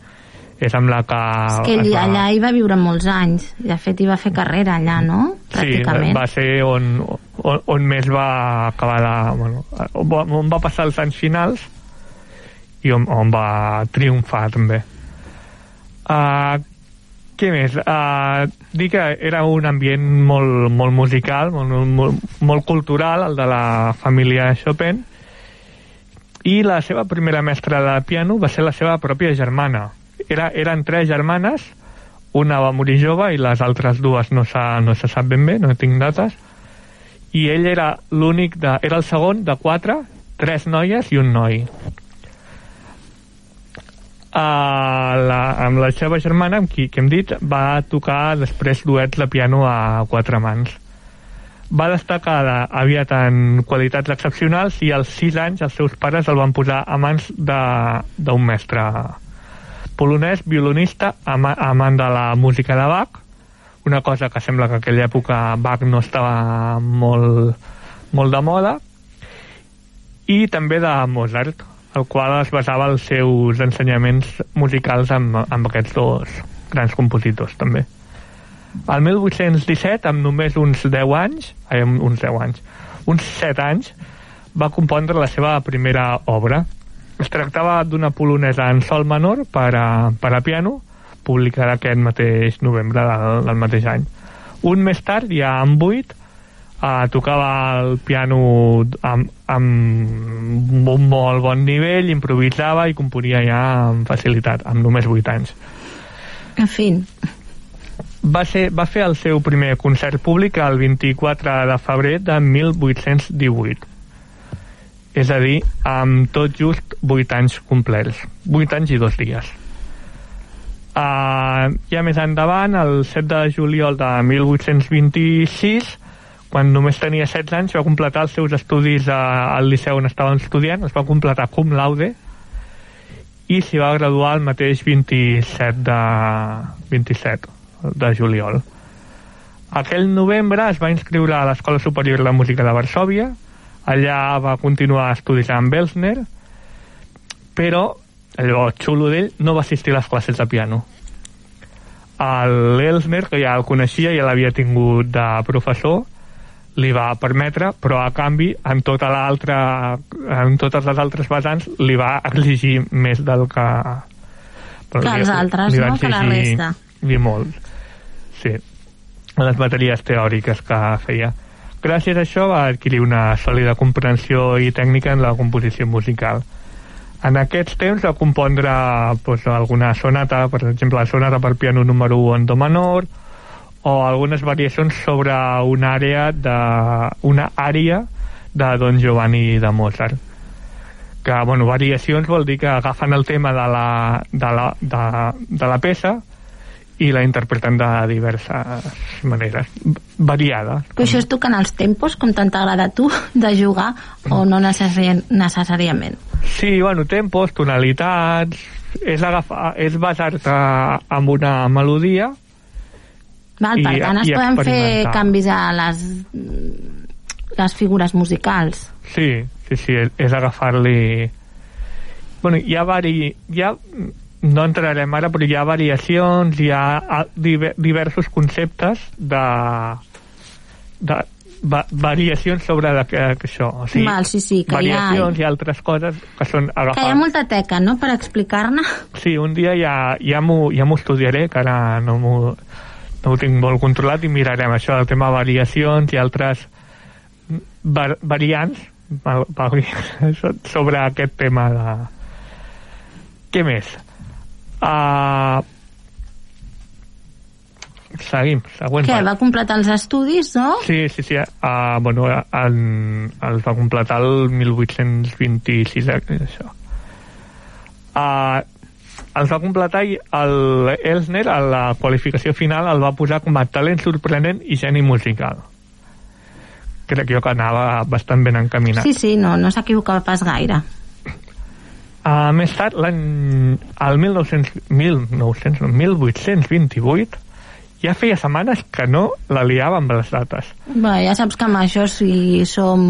és amb la que... És que ell va- allà hi va viure molts anys. De fet, hi va fer carrera allà, no? Sí, va ser on, on, on més va acabar la... Bueno, on va passar els anys finals i on, on va triomfar també. Uh, què més? Uh, dir que era un ambient molt, molt musical, molt, molt, molt cultural, el de la família Chopin, i la seva primera mestra de piano va ser la seva pròpia germana. Era, eren tres germanes, una va morir jove i les altres dues no, no se sap ben bé, no tinc dates, i ell era l'únic de... era el segon de quatre, tres noies i un noi. Uh, la, amb la seva germana, amb qui que hem dit, va tocar després duets de piano a quatre mans. Va destacar de, aviat en qualitats excepcionals i als sis anys els seus pares el van posar a mans d'un mestre polonès, violinista, ama, amant de la música de Bach, una cosa que sembla que a aquella època Bach no estava molt, molt de moda, i també de Mozart, el qual es basava els seus ensenyaments musicals amb, amb aquests dos grans compositors, també. Al 1817, amb només uns 10 anys, amb uns 10 anys, uns 7 anys, va compondre la seva primera obra. Es tractava d'una polonesa en sol menor per a, per a piano, publicada aquest mateix novembre del, del mateix any. Un més tard, ja amb 8, uh, tocava el piano amb, amb un molt bon nivell, improvisava i componia ja amb facilitat, amb només 8 anys. En fi, Va, ser, va fer el seu primer concert públic el 24 de febrer de 1818. És a dir, amb tot just 8 anys complets. 8 anys i dos dies. Uh, ja més endavant, el 7 de juliol de 1826, quan només tenia 16 anys, va completar els seus estudis a- al liceu on estaven estudiant, es va completar cum laude, i s'hi va graduar el mateix 27 de, 27 de juliol. Aquell novembre es va inscriure a l'Escola Superior de Música de Varsòvia, allà va continuar estudis amb Elsner, però allò xulo d'ell no va assistir a les classes de piano. L'Elsner, que ja el coneixia, ja l'havia tingut de professor, li va permetre, però a canvi en tota l'altra en totes les altres vessants li va exigir més del que Que els altres, no? Que la resta. I molt. Sí. Les matèries teòriques que feia. Gràcies a això va adquirir una sòlida comprensió i tècnica en la composició musical. En aquests temps va compondre pues, alguna sonata, per exemple, la sonata per piano número 1 en do menor, o algunes variacions sobre una àrea de, una àrea de Don Giovanni de Mozart que, bueno, variacions vol dir que agafen el tema de la, de la, de, de la peça i la interpreten de diverses maneres, variada. però això és tocant els tempos, com tant t'agrada a tu, de jugar, o no necessari necessàriament? Sí, bueno, tempos, tonalitats, és, agafar, és basar-te en una melodia Val, per I- tant, es poden fer canvis a les, les figures musicals. Sí, sí, sí, és, és agafar-li... Bueno, hi ha vari... Hi ha, no entrarem ara, però hi ha variacions, hi ha ah, diver- diversos conceptes de... de va, variacions sobre de, que, que això. O sigui, Val, sí, sí, que hi ha- variacions i altres coses que són Que hi ha molta teca, no?, per explicar-ne. Sí, un dia ja, ja m'ho ja estudiaré, que ara no m'ho no ho tinc molt controlat i mirarem això, el tema variacions i altres var, variants sobre aquest tema de... Què més? Uh, seguim, següent Què, part. va completar els estudis, no? Sí, sí, sí. Uh, bueno, en, els va completar el 1826, eh, això. Uh, els va completar i el Elsner, a la qualificació final, el va posar com a talent sorprenent i geni musical. Crec jo que anava bastant ben encaminat. Sí, sí, no, no s'equivocava pas gaire. Uh, més tard, l'any... el 1900, 1900, no, 1828, ja feia setmanes que no la liava amb les dates. Bé, ja saps que amb això si som...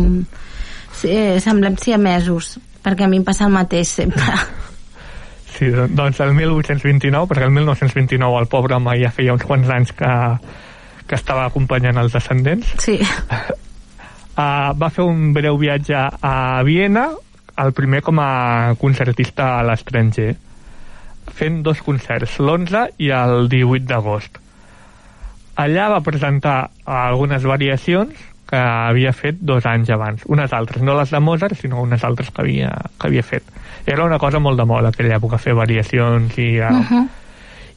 Si, eh, semblem siamesos, perquè a mi em passa el mateix sempre. Sí, doncs el 1829, perquè el 1929 el pobre home ja feia uns quants anys que, que estava acompanyant els descendents. Sí. Uh, va fer un breu viatge a Viena, el primer com a concertista a l'estranger, fent dos concerts, l'11 i el 18 d'agost. Allà va presentar algunes variacions que havia fet dos anys abans. Unes altres, no les de Mozart, sinó unes altres que havia, que havia fet. Era una cosa molt de moda aquella època, fer variacions i, uh -huh.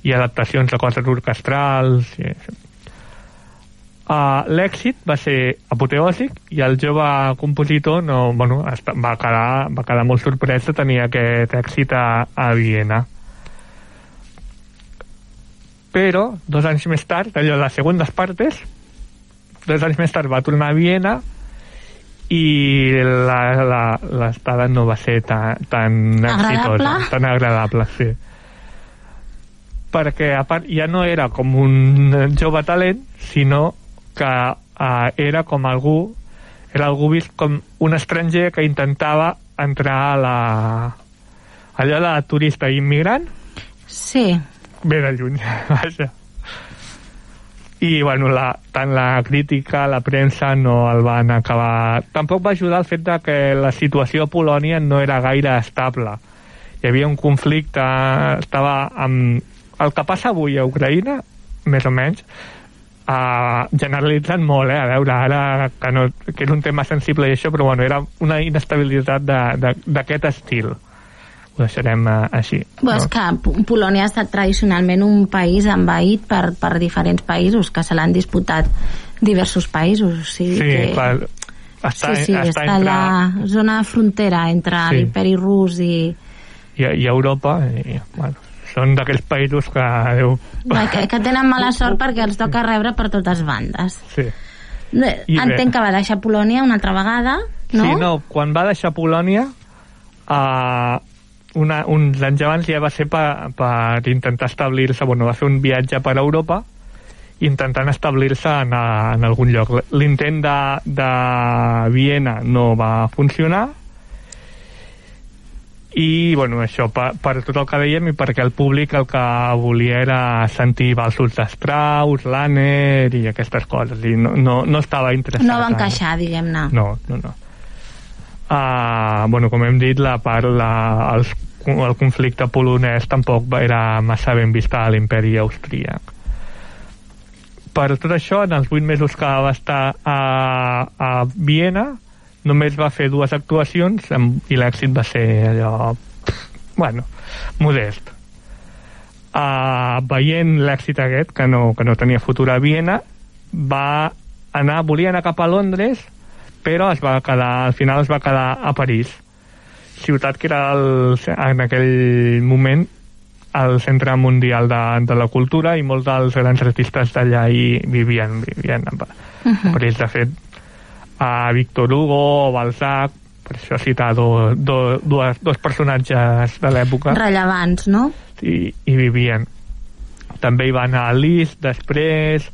i adaptacions de coses orquestrals. I això. Uh, L'èxit va ser apoteòsic i el jove compositor no, bueno, va, quedar, va quedar molt sorprès de tenir aquest èxit a, a Viena però dos anys més tard, allò de les segundes partes, dos anys més tard va tornar a Viena i l'estada no va ser tan, tan exitosa, tan agradable, sí. Perquè a part ja no era com un jove talent, sinó que uh, era com algú era algú vist com un estranger que intentava entrar a la allò de turista immigrant Sí. ve de lluny, vaja. I, bueno, la, tant la crítica, la premsa no el van acabar... Tampoc va ajudar el fet de que la situació a Polònia no era gaire estable. Hi havia un conflicte, estava amb... El que passa avui a Ucraïna, més o menys, uh, generalitzant molt, eh? A veure, ara que, no, que és un tema sensible i això, però bueno, era una inestabilitat d'aquest estil ho deixarem uh, així. No? és que P- Polònia ha estat tradicionalment un país envaït per, per diferents països que se l'han disputat diversos països. O sigui Sí, que... clar, està, sí, sí, està, està, entre, la zona frontera entre Sí. l'imperi rus i... i, i Europa, i, bueno, són d'aquells països que... Déu, Bé, que, que tenen mala sort perquè els toca rebre per totes bandes. sí. Bé, I bé. Entenc que va deixar Polònia una altra vegada, no? Sí, no, quan va deixar Polònia, uh, una, uns anys abans ja va ser per, per intentar establir-se, bueno, va fer un viatge per Europa intentant establir-se en, en algun lloc. L'intent de, de Viena no va funcionar i, bueno, això, per, per tot el que dèiem i perquè el públic el que volia era sentir valsos d'Strauss, Lanner i aquestes coses, i no, no, no estava interessat. No va en- encaixar, diguem-ne. no, no, no. Uh, bueno, com hem dit, la part, la, els, el conflicte polonès tampoc era massa ben vista a l'imperi austríac. Per tot això, en els vuit mesos que va estar a, a Viena, només va fer dues actuacions amb, i l'èxit va ser allò... pff, Bueno, modest. Uh, veient l'èxit aquest, que no, que no tenia futur a Viena, va anar, volia anar cap a Londres, però es va quedar, al final es va quedar a París, ciutat que era el, en aquell moment el centre mundial de, de la cultura i molts dels grans artistes d'allà hi vivien, vivien a, a París. De fet, a Victor Hugo, Balzac, per això citar do, do, dues, dos personatges de l'època Rellevants, no? i, i vivien. També hi va anar Liszt després,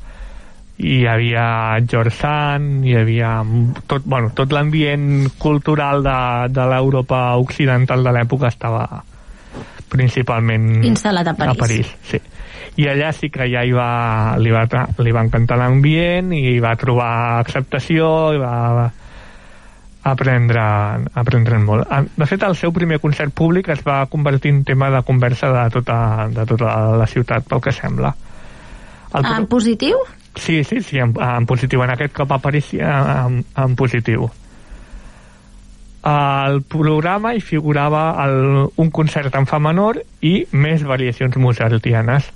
i hi havia George Sand, hi havia tot, bueno, tot l'ambient cultural de, de l'Europa occidental de l'època estava principalment Instal·lat a París. a París sí. I allà sí que ja hi va, li, va, li va encantar l'ambient i va trobar acceptació i va, aprendre, aprendre molt. Ah, De fet, el seu primer concert públic es va convertir en tema de conversa de tota, de tota la ciutat, pel que sembla. El, En positiu? Sí, sí, sí, en, en positiu. En aquest cop a París sí, en, en positiu. Al programa hi figurava el, un concert en fa menor i més variacions mozartianes.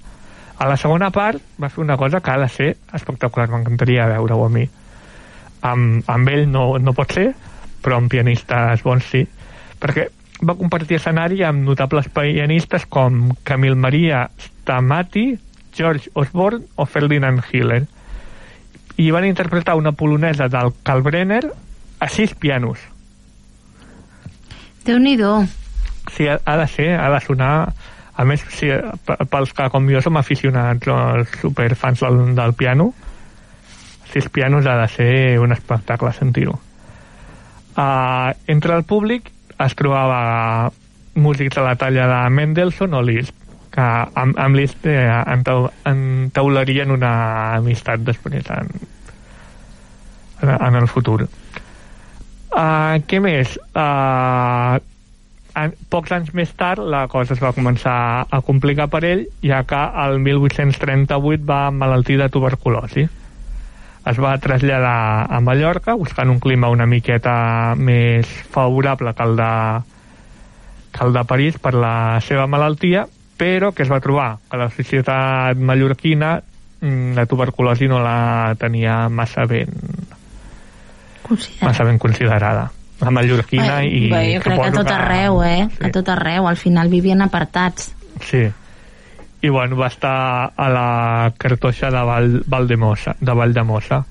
A la segona part va fer una cosa que ha de ser espectacular, m'encantaria veure-ho a mi. Amb, amb ell no, no pot ser, però amb pianistes bons sí. Perquè va compartir escenari amb notables pianistes com Camille Maria Stamati, George Osborne o Ferdinand Hiller. I van interpretar una polonesa del Kalbrenner a sis pianos. Déu-n'hi-do. Sí, ha, ha de ser, ha de sonar... A més, sí, p- pels que com jo som aficionats o superfans del, del piano, sis pianos ha de ser un espectacle sentir-ho. Uh, entre el públic es trobava músics de la talla de Mendelssohn o Liszt que amb, amb Liszt eh, entau, entaullarien una amistat després en, en, en el futur uh, què més? Uh, pocs anys més tard la cosa es va començar a complicar per ell ja que el 1838 va malaltir de tuberculosi es va traslladar a Mallorca buscant un clima una miqueta més favorable que el de, que el de París per la seva malaltia però que es va trobar que la societat mallorquina mm, la tuberculosi no la tenia massa ben Considerat. massa ben considerada la mallorquina Bé, i bé, jo crec que a tot arreu, eh? Sí. A tot arreu, al final vivien apartats. Sí. I bueno, va estar a la cartoixa de Val, Valdemossa, de Valldemossa.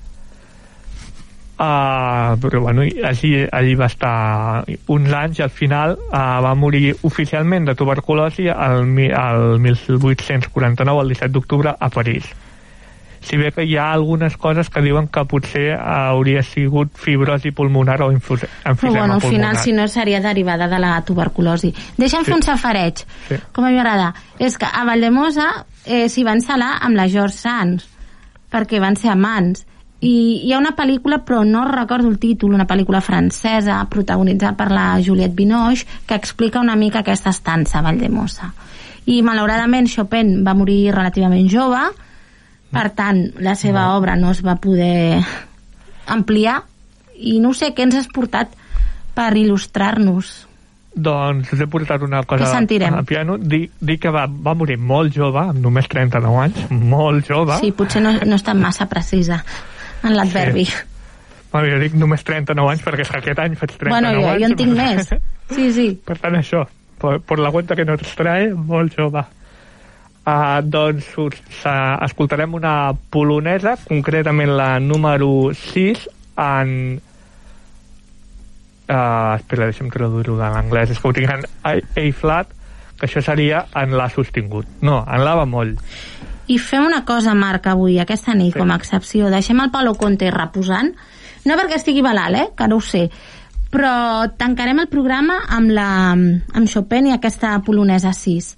Uh, però bueno, allí, allí va estar uns anys i al final uh, va morir oficialment de tuberculosi el, el 1849, el 17 d'octubre, a París. Si bé que hi ha algunes coses que diuen que potser hauria sigut fibrosi pulmonar o infus- Però enfisema bueno, al final, pulmonar. si no, seria derivada de la tuberculosi. Deixa'm Sí. fer un safareig, Sí. com a mi m'agrada. És que a Valldemossa eh, s'hi van salar amb la George Sands, perquè van ser amants. I hi ha una pel·lícula, però no recordo el títol, una pel·lícula francesa protagonitzada per la Juliette Binoche, que explica una mica aquesta estança a Valldemossa. I malauradament Chopin va morir relativament jove, per tant, la seva obra no es va poder ampliar i no sé, què ens has portat per il·lustrar-nos? Doncs us he portat una cosa al piano. Dic, dic que va, va morir molt jove, amb només 39 anys, molt jove. Sí, potser no, no està massa precisa en l'adverbi. Sí. Bueno, jo dic només 39 anys perquè és que aquest any faig 39 Bueno, jo, anys. jo en tinc més. Sí, sí. Per tant, això, per, per la cuenta que nos trae, molt jove. Uh, doncs us, uh, escoltarem una polonesa, concretament la número 6, en... Uh, espera, deixa'm traduir-ho de l'anglès, és que ho tinc en A, A flat, que això seria en La sostingut. No, en La bemoll. I fem una cosa, Marc, avui, aquesta nit, com a excepció. Deixem el Palo Conte reposant, no perquè estigui malalt, eh, que no ho sé, però tancarem el programa amb, la, amb Chopin i aquesta polonesa 6.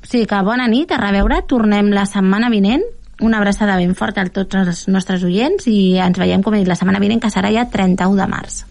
O sigui que bona nit, a reveure, tornem la setmana vinent, una abraçada ben forta a tots els nostres oients i ens veiem, com he dit, la setmana vinent, que serà ja 31 de març.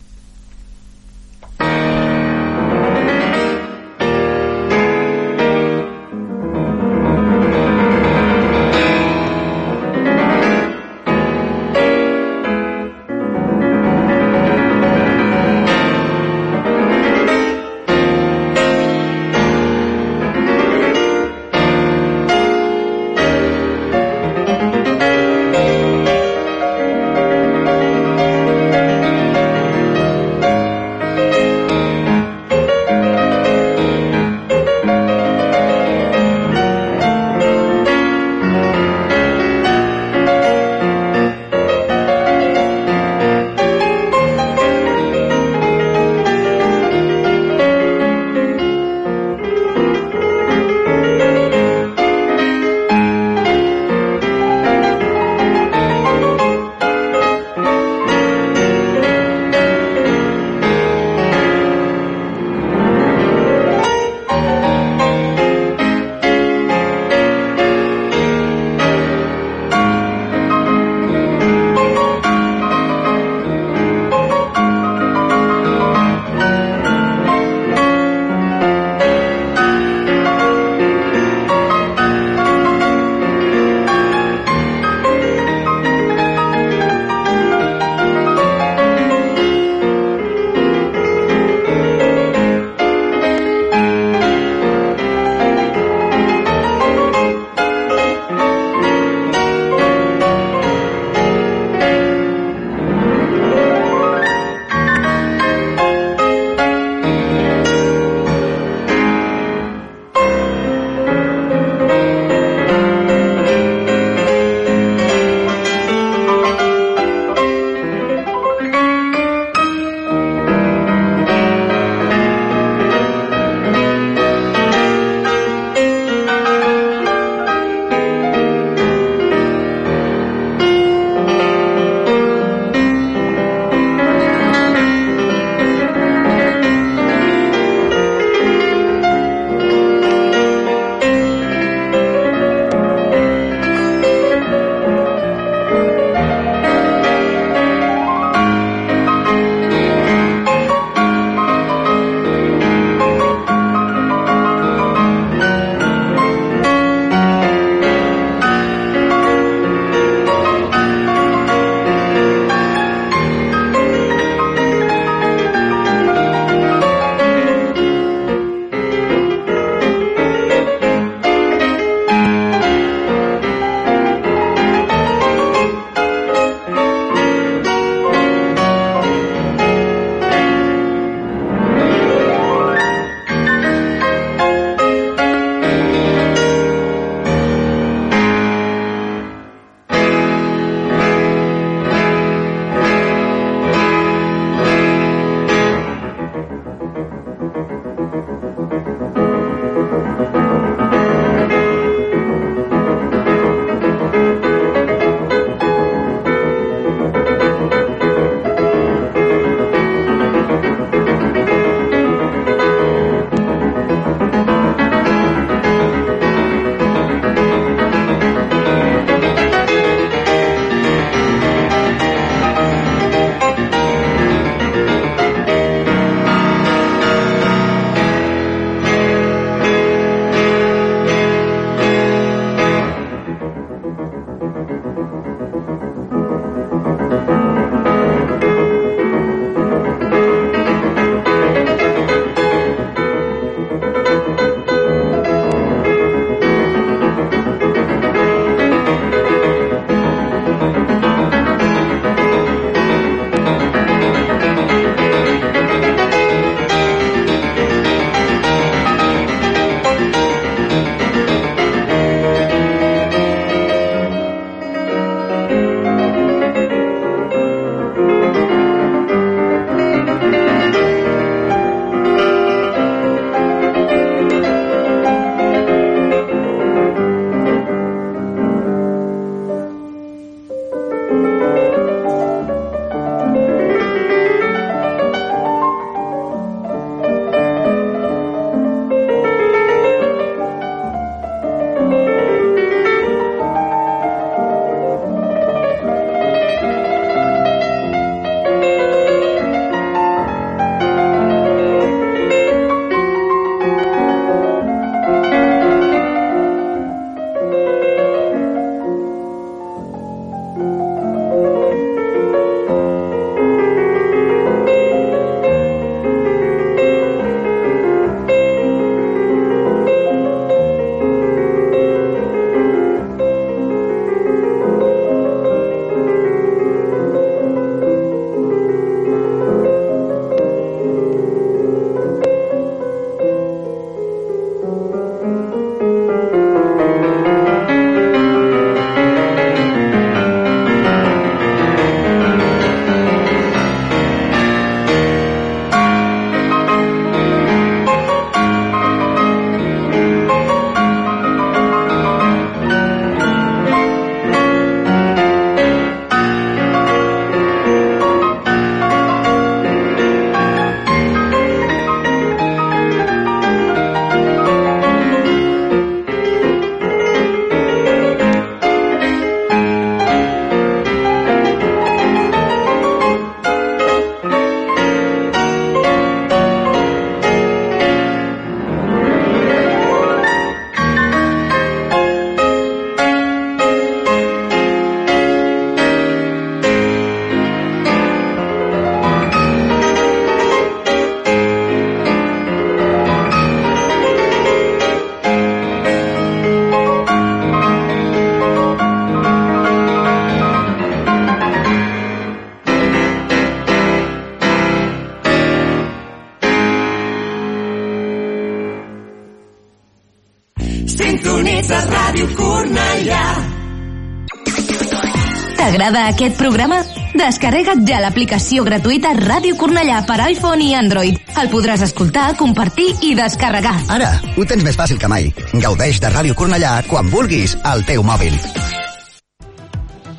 T'agrada aquest programa? Descarrega't ja l'aplicació gratuïta Ràdio Cornellà per iPhone i Android. El podràs escoltar, compartir i descarregar. Ara, ho tens més fàcil que mai. Gaudeix de Ràdio Cornellà quan vulguis al teu mòbil.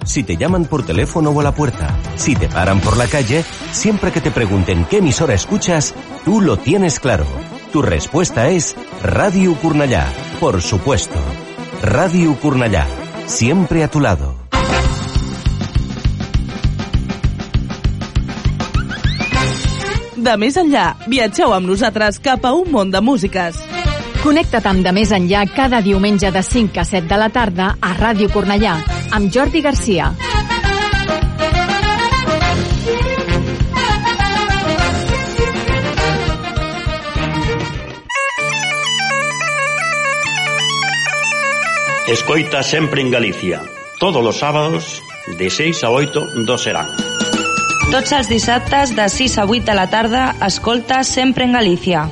Si te llaman por teléfono o a la puerta, si te paran por la calle, siempre que te pregunten qué emisora escuchas, tú lo tienes claro. Tu respuesta es Radio Curnallá, por supuesto. Radio Curnallá, siempre a tu lado. De més enllà, viatgeu amb nosaltres cap a un món de músiques. Connecta't amb De Més Enllà cada diumenge de 5 a 7 de la tarda a Ràdio Cornellà, amb Jordi Garcia. Escoita sempre en Galicia. Todos los sábados, de 6 a 8, dos serán. Tots els dissabtes de 6 a 8 de la tarda, escolta sempre en Galícia.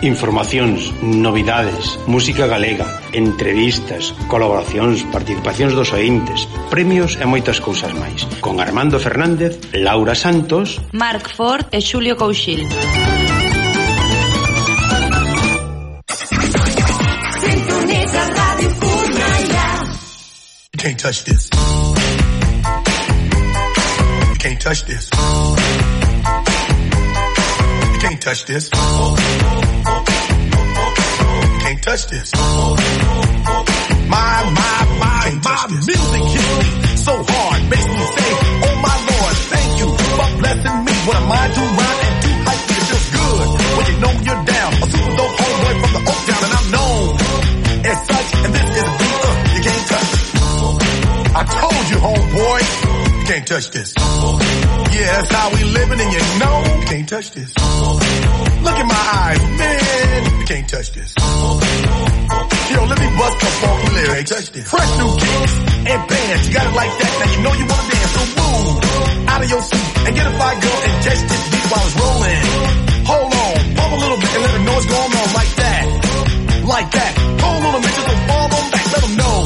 Informacións, novidades, música galega, entrevistas, colaboracións, participacións dos ointes, premios e moitas cousas máis. Con Armando Fernández, Laura Santos, Marc Ford e Xulio Couchil. Can't touch this. Can't touch this. You can't touch this. You can't touch this. My, my, my, my music hits me so hard, makes me say, oh my lord, thank you for blessing me. What am I to rhyme and do hype? It feels good when you know you're down. A super dope homeboy from the Oak Town and I'm known as such. And this is a beat you can't touch. I told you, homeboy, can't touch this. Yeah, that's how we living, and you know you can't touch this. Look in my eyes, man, you can't touch this. Yo, let me bust the funky lyrics. Touch this. Fresh new kicks and bands, you got it like that. Now you know you wanna dance, so move out of your seat and get a fire girl and catch this beat while it's rolling. Hold on, pump a little bit and let them know what's going on like that, like that. Hold on a minute, just fall on back, let them know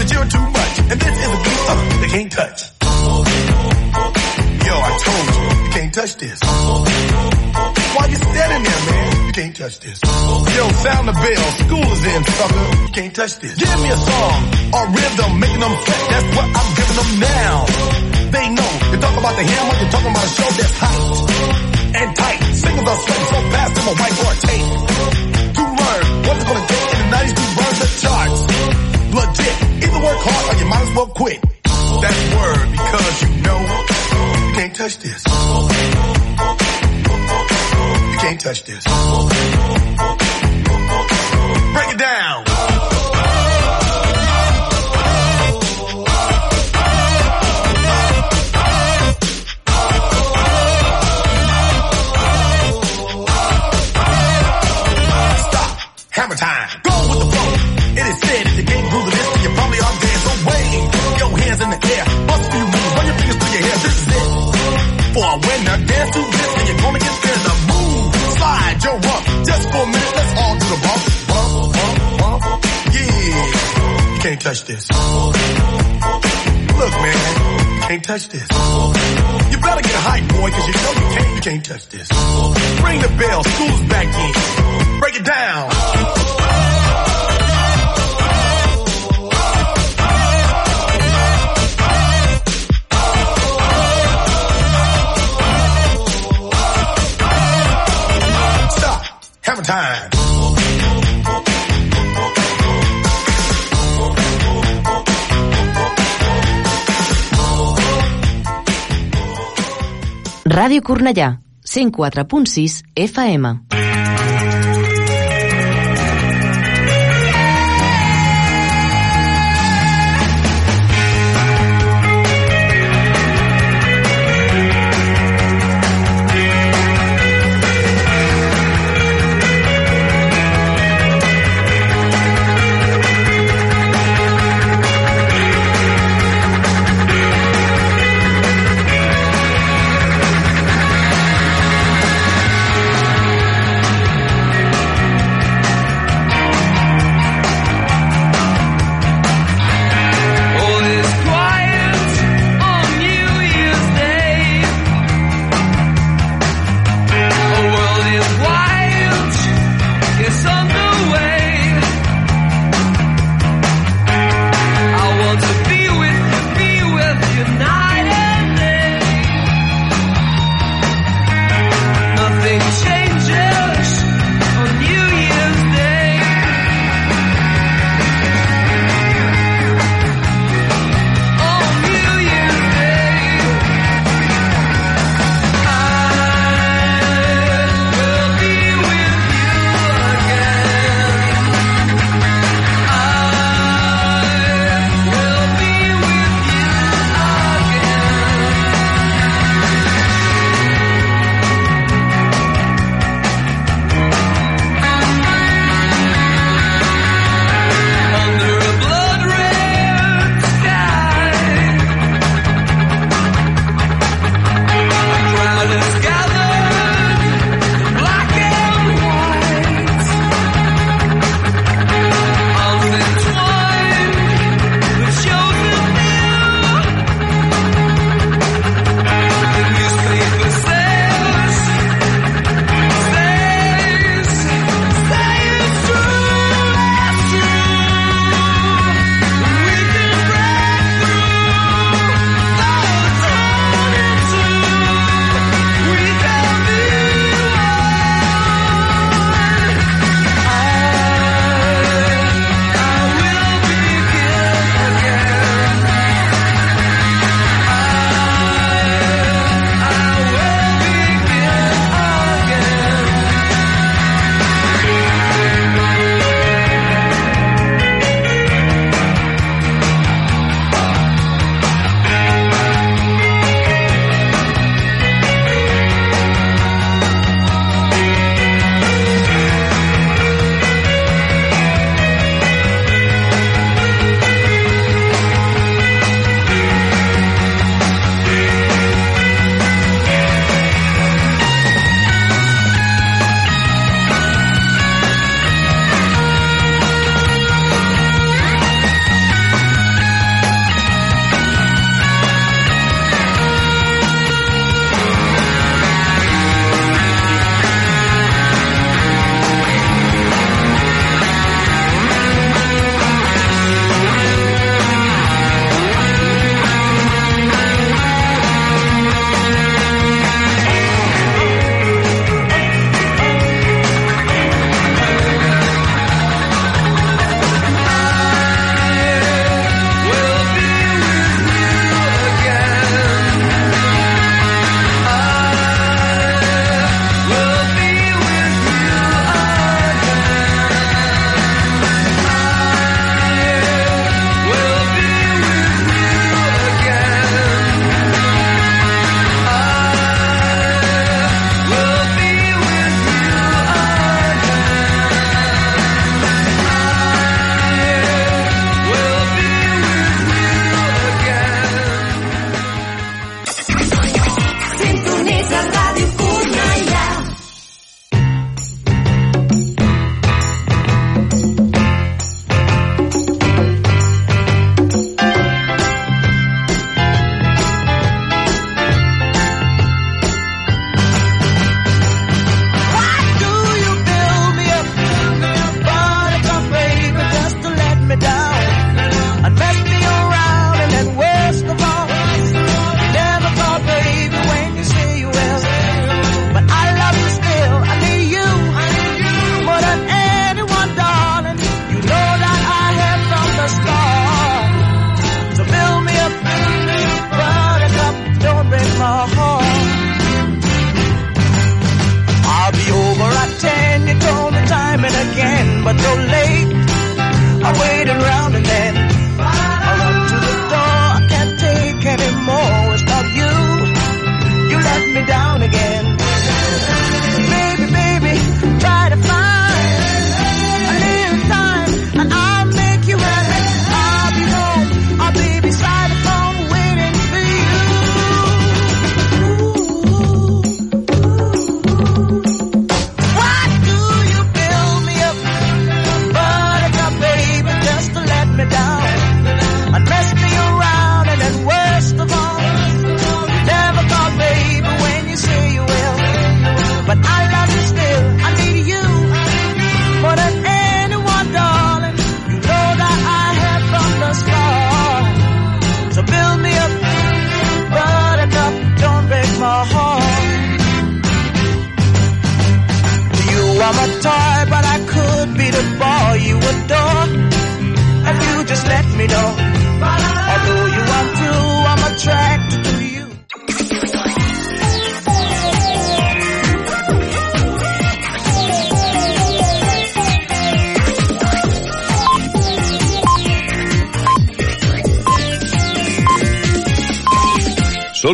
that you're too much, and this is a beat uh, they can't touch. Yo, I told you, you can't touch this. Why you standing there, man? You can't touch this. Yo, sound the bell, school is in, sucker. You can't touch this. Give me a song, or rhythm, making them sweat. That's what I'm giving them now. They know. You talk about the hammer, you're talking about a show that's hyped and tight. Singles are sweating so fast, I'm a whiteboard tape. To learn what it's gonna take in the 90s to burn the charts. Legit. Either work hard or you might as well quit. That's word because you know you can't touch this. You can't touch this. Break it down. Stop. Hammer time. Go with the flow. It is said Slide your rump. Just for a minute, let's all do the bump. Bump, bump, bump. Yeah. You can't touch this. Look, man. Can't touch this. You better get hype, boy, cause you know you can't, you can't touch this. Ring the bell. School's back in. Break it down. Time. Ràdio Cornellà, 104.6 FM.